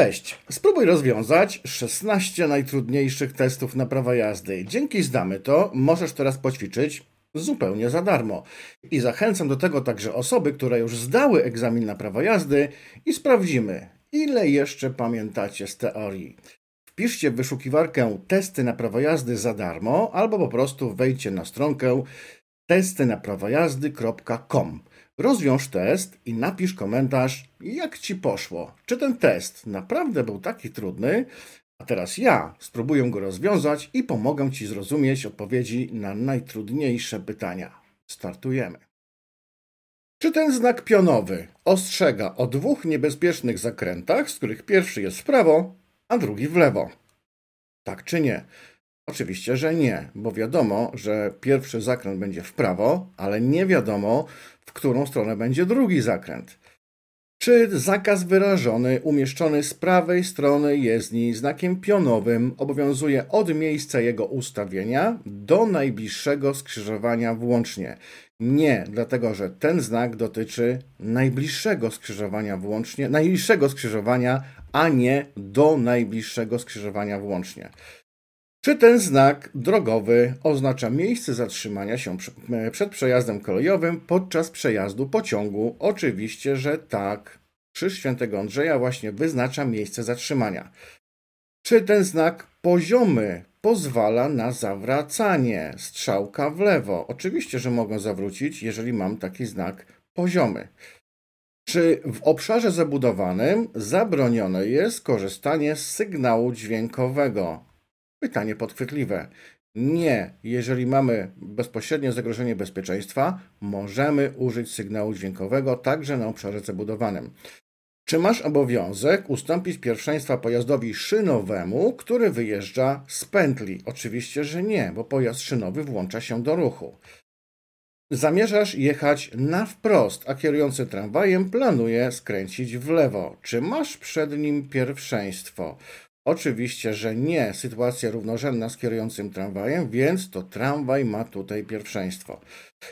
Cześć! Spróbuj rozwiązać 16 najtrudniejszych testów na prawo jazdy. Dzięki Zdamy to możesz teraz poćwiczyć zupełnie za darmo. I zachęcam do tego także osoby, które już zdały egzamin na prawo jazdy i sprawdzimy, ile jeszcze pamiętacie z teorii. Wpiszcie w wyszukiwarkę testy na prawo jazdy za darmo albo po prostu wejdźcie na stronkę testynaprawojazdy.com. Rozwiąż test i napisz komentarz, jak ci poszło. Czy ten test naprawdę był taki trudny? A teraz ja spróbuję go rozwiązać i pomogę ci zrozumieć odpowiedzi na najtrudniejsze pytania. Startujemy. Czy ten znak pionowy ostrzega o dwóch niebezpiecznych zakrętach, z których pierwszy jest w prawo, a drugi w lewo? Tak czy nie? Oczywiście, że nie, bo wiadomo, że pierwszy zakręt będzie w prawo, ale nie wiadomo, w którą stronę będzie drugi zakręt. Czy zakaz wyrażony umieszczony z prawej strony jezdni znakiem pionowym obowiązuje od miejsca jego ustawienia do najbliższego skrzyżowania włącznie? Nie, dlatego że ten znak dotyczy najbliższego skrzyżowania włącznie, najbliższego skrzyżowania, a nie do najbliższego skrzyżowania włącznie. Czy ten znak drogowy oznacza miejsce zatrzymania się przed przejazdem kolejowym podczas przejazdu pociągu? Oczywiście, że tak. Krzyż Świętego Andrzeja właśnie wyznacza miejsce zatrzymania. Czy ten znak poziomy pozwala na zawracanie? Strzałka w lewo. Oczywiście, że mogę zawrócić, jeżeli mam taki znak poziomy. Czy w obszarze zabudowanym zabronione jest korzystanie z sygnału dźwiękowego? Pytanie podchwytliwe. Nie, jeżeli mamy bezpośrednie zagrożenie bezpieczeństwa, możemy użyć sygnału dźwiękowego także na obszarze zabudowanym. Czy masz obowiązek ustąpić pierwszeństwa pojazdowi szynowemu, który wyjeżdża z pętli? Oczywiście, że nie, bo pojazd szynowy włącza się do ruchu. Zamierzasz jechać na wprost, a kierujący tramwajem planuje skręcić w lewo. Czy masz przed nim pierwszeństwo? Oczywiście, że nie. Sytuacja równorzędna z kierującym tramwajem, więc to tramwaj ma tutaj pierwszeństwo.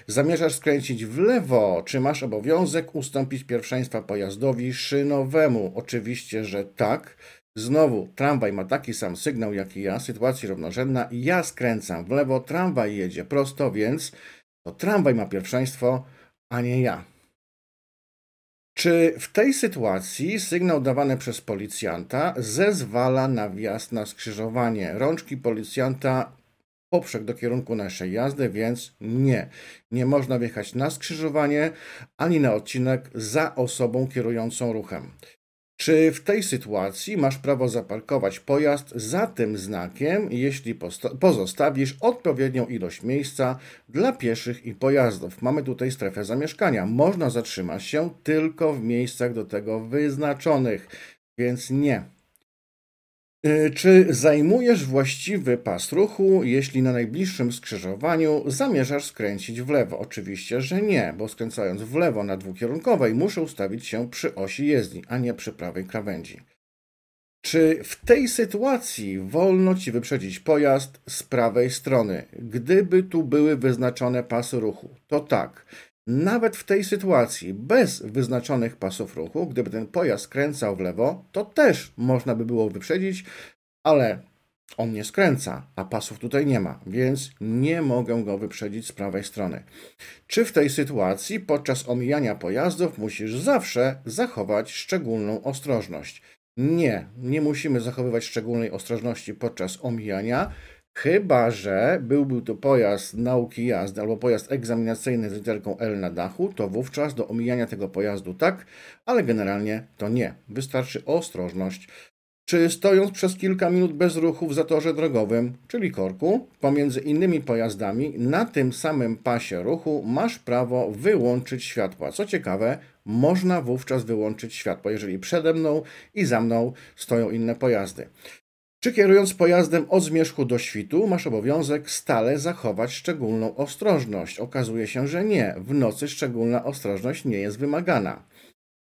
Zamierzasz skręcić w lewo, czy masz obowiązek ustąpić pierwszeństwa pojazdowi szynowemu? Oczywiście, że tak. Znowu, tramwaj ma taki sam sygnał jak i ja, sytuacja równorzędna. Ja skręcam w lewo, tramwaj jedzie prosto, więc to tramwaj ma pierwszeństwo, a nie ja. Czy w tej sytuacji sygnał dawany przez policjanta zezwala na wjazd na skrzyżowanie? Rączki policjanta poprzek do kierunku naszej jazdy, więc nie. Nie można wjechać na skrzyżowanie ani na odcinek za osobą kierującą ruchem. Czy w tej sytuacji masz prawo zaparkować pojazd za tym znakiem, jeśli pozostawisz odpowiednią ilość miejsca dla pieszych i pojazdów? Mamy tutaj strefę zamieszkania. Można zatrzymać się tylko w miejscach do tego wyznaczonych, więc nie. Y, czy zajmujesz właściwy pas ruchu, jeśli na najbliższym skrzyżowaniu zamierzasz skręcić w lewo? Oczywiście, że nie, bo skręcając w lewo na dwukierunkowej muszę ustawić się przy osi jezdni, a nie przy prawej krawędzi. Czy w tej sytuacji wolno ci wyprzedzić pojazd z prawej strony, gdyby tu były wyznaczone pasy ruchu? To tak. Nawet w tej sytuacji, bez wyznaczonych pasów ruchu, gdyby ten pojazd skręcał w lewo, to też można by było wyprzedzić, ale on nie skręca, a pasów tutaj nie ma, więc nie mogę go wyprzedzić z prawej strony. Czy w tej sytuacji podczas omijania pojazdów musisz zawsze zachować szczególną ostrożność? Nie, nie musimy zachowywać szczególnej ostrożności podczas omijania, Chyba, że byłby to pojazd nauki jazdy albo pojazd egzaminacyjny z literką L na dachu, to wówczas do omijania tego pojazdu tak, ale generalnie to nie. Wystarczy ostrożność. Czy stojąc przez kilka minut bez ruchu w zatorze drogowym, czyli korku, pomiędzy innymi pojazdami, na tym samym pasie ruchu masz prawo wyłączyć światła. Co ciekawe, można wówczas wyłączyć światło, jeżeli przede mną i za mną stoją inne pojazdy. Czy kierując pojazdem od zmierzchu do świtu, masz obowiązek stale zachować szczególną ostrożność? Okazuje się, że nie. W nocy szczególna ostrożność nie jest wymagana.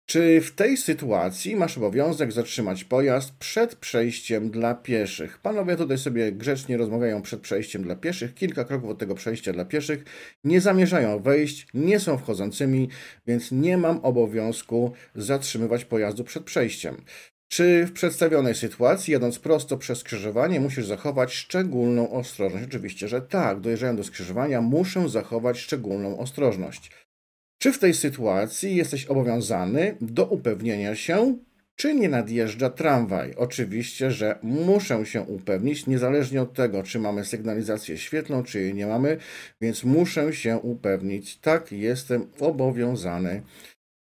Czy w tej sytuacji masz obowiązek zatrzymać pojazd przed przejściem dla pieszych? Panowie tutaj sobie grzecznie rozmawiają przed przejściem dla pieszych, kilka kroków od tego przejścia dla pieszych. Nie zamierzają wejść, nie są wchodzącymi, więc nie mam obowiązku zatrzymywać pojazdu przed przejściem. Czy w przedstawionej sytuacji, jadąc prosto przez skrzyżowanie, musisz zachować szczególną ostrożność? Oczywiście, że tak. Dojeżdżając do skrzyżowania, muszę zachować szczególną ostrożność. Czy w tej sytuacji jesteś obowiązany do upewnienia się, czy nie nadjeżdża tramwaj? Oczywiście, że muszę się upewnić, niezależnie od tego, czy mamy sygnalizację świetlną, czy jej nie mamy, więc muszę się upewnić. Tak, jestem obowiązany.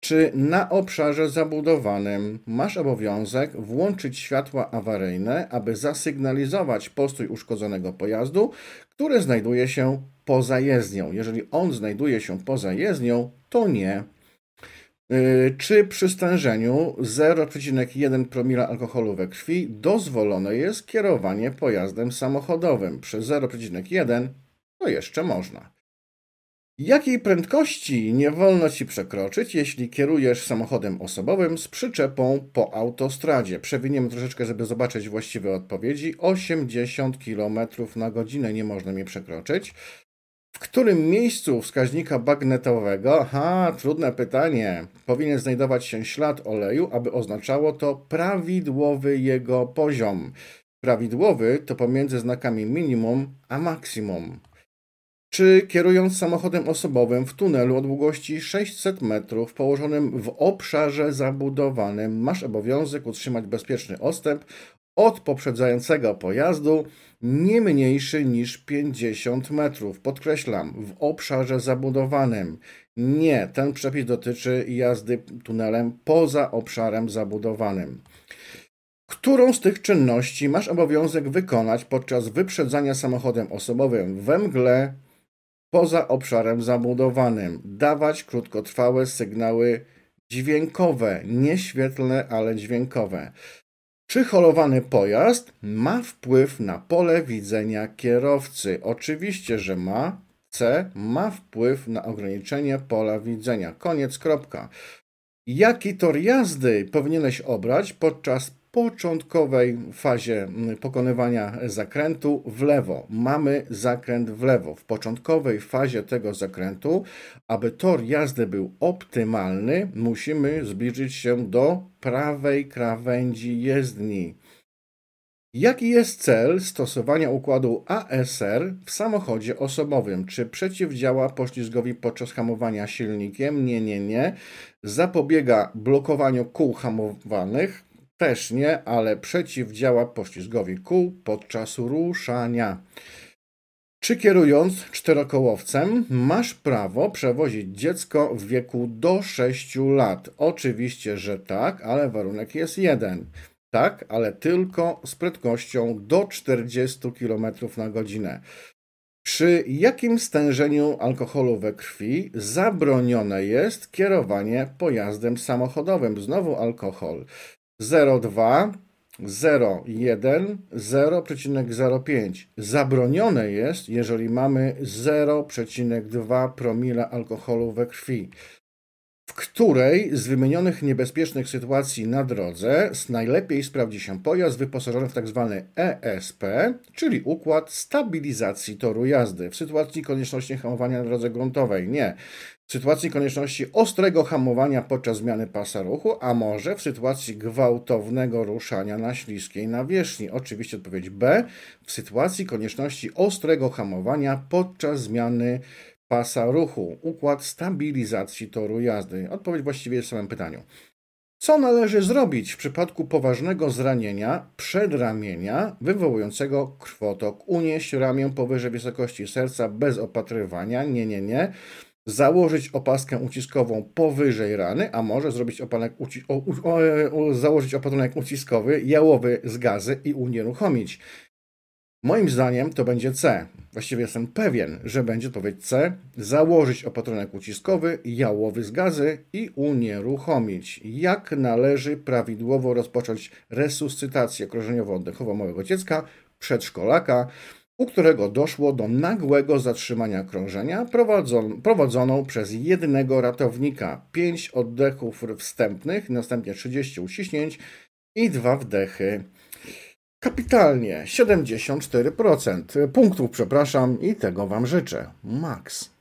Czy na obszarze zabudowanym masz obowiązek włączyć światła awaryjne, aby zasygnalizować postój uszkodzonego pojazdu, który znajduje się poza jezdnią? Jeżeli on znajduje się poza jezdnią, to nie. Y, czy przy stężeniu 0,1 promila alkoholu we krwi dozwolone jest kierowanie pojazdem samochodowym? Przy 0,1 to jeszcze można. Jakiej prędkości nie wolno ci przekroczyć, jeśli kierujesz samochodem osobowym z przyczepą po autostradzie? Przewiniemy troszeczkę, żeby zobaczyć właściwe odpowiedzi. 80 km na godzinę nie można mi przekroczyć. W którym miejscu wskaźnika bagnetowego, aha, trudne pytanie, powinien znajdować się ślad oleju, aby oznaczało to prawidłowy jego poziom? Prawidłowy to pomiędzy znakami minimum a maksimum. Czy kierując samochodem osobowym w tunelu o długości 600 metrów położonym w obszarze zabudowanym masz obowiązek utrzymać bezpieczny odstęp od poprzedzającego pojazdu nie mniejszy niż 50 metrów. Podkreślam, w obszarze zabudowanym. Nie, ten przepis dotyczy jazdy tunelem poza obszarem zabudowanym. Którą z tych czynności masz obowiązek wykonać podczas wyprzedzania samochodem osobowym we mgle poza obszarem zabudowanym? Dawać krótkotrwałe sygnały dźwiękowe, nie świetlne, ale dźwiękowe. Czy holowany pojazd ma wpływ na pole widzenia kierowcy? Oczywiście, że ma. C. Ma wpływ na ograniczenie pola widzenia. Koniec, kropka. Jaki tor jazdy powinieneś obrać podczas początkowej fazie mm, pokonywania zakrętu w lewo. Mamy zakręt w lewo. W początkowej fazie tego zakrętu, aby tor jazdy był optymalny, musimy zbliżyć się do prawej krawędzi jezdni. Jaki jest cel stosowania układu ASR w samochodzie osobowym? Czy przeciwdziała poślizgowi podczas hamowania silnikiem? Nie, nie, nie. Zapobiega blokowaniu kół hamowanych? Też nie, ale przeciwdziała poślizgowi kół podczas ruszania. Czy kierując czterokołowcem masz prawo przewozić dziecko w wieku do 6 lat? Oczywiście, że tak, ale warunek jest jeden. Tak, ale tylko z prędkością do 40 km na godzinę. Przy jakim stężeniu alkoholu we krwi zabronione jest kierowanie pojazdem samochodowym? Znowu alkohol. 0,2, 0,1, 0,05. Zabronione jest, jeżeli mamy 0,2 promila alkoholu we krwi której z wymienionych niebezpiecznych sytuacji na drodze najlepiej sprawdzi się pojazd wyposażony w tzw. Tak ESP, czyli układ stabilizacji toru jazdy. W sytuacji konieczności hamowania na drodze gruntowej nie. W sytuacji konieczności ostrego hamowania podczas zmiany pasa ruchu, a może w sytuacji gwałtownego ruszania na śliskiej nawierzchni. Oczywiście odpowiedź B. W sytuacji konieczności ostrego hamowania podczas zmiany pasa ruchu, układ stabilizacji toru jazdy? Odpowiedź właściwie jest w samym pytaniu. Co należy zrobić w przypadku poważnego zranienia przedramienia wywołującego krwotok? Unieść ramię powyżej wysokości serca bez opatrywania? Nie, nie, nie. Założyć opaskę uciskową powyżej rany, a może zrobić opanek uci o, o, o, założyć opatrunek uciskowy jałowy z gazy i unieruchomić. Moim zdaniem to będzie C. Właściwie jestem pewien, że będzie odpowiedź C. Założyć opatrunek uciskowy, jałowy z gazy i unieruchomić. Jak należy prawidłowo rozpocząć resuscytację krążeniowo-oddechową małego dziecka, przedszkolaka, u którego doszło do nagłego zatrzymania krążenia prowadzon, prowadzoną przez jednego ratownika. 5 oddechów wstępnych, następnie 30 uciśnięć i dwa wdechy. Kapitalnie, 74% punktów, przepraszam, i tego Wam życzę. Max.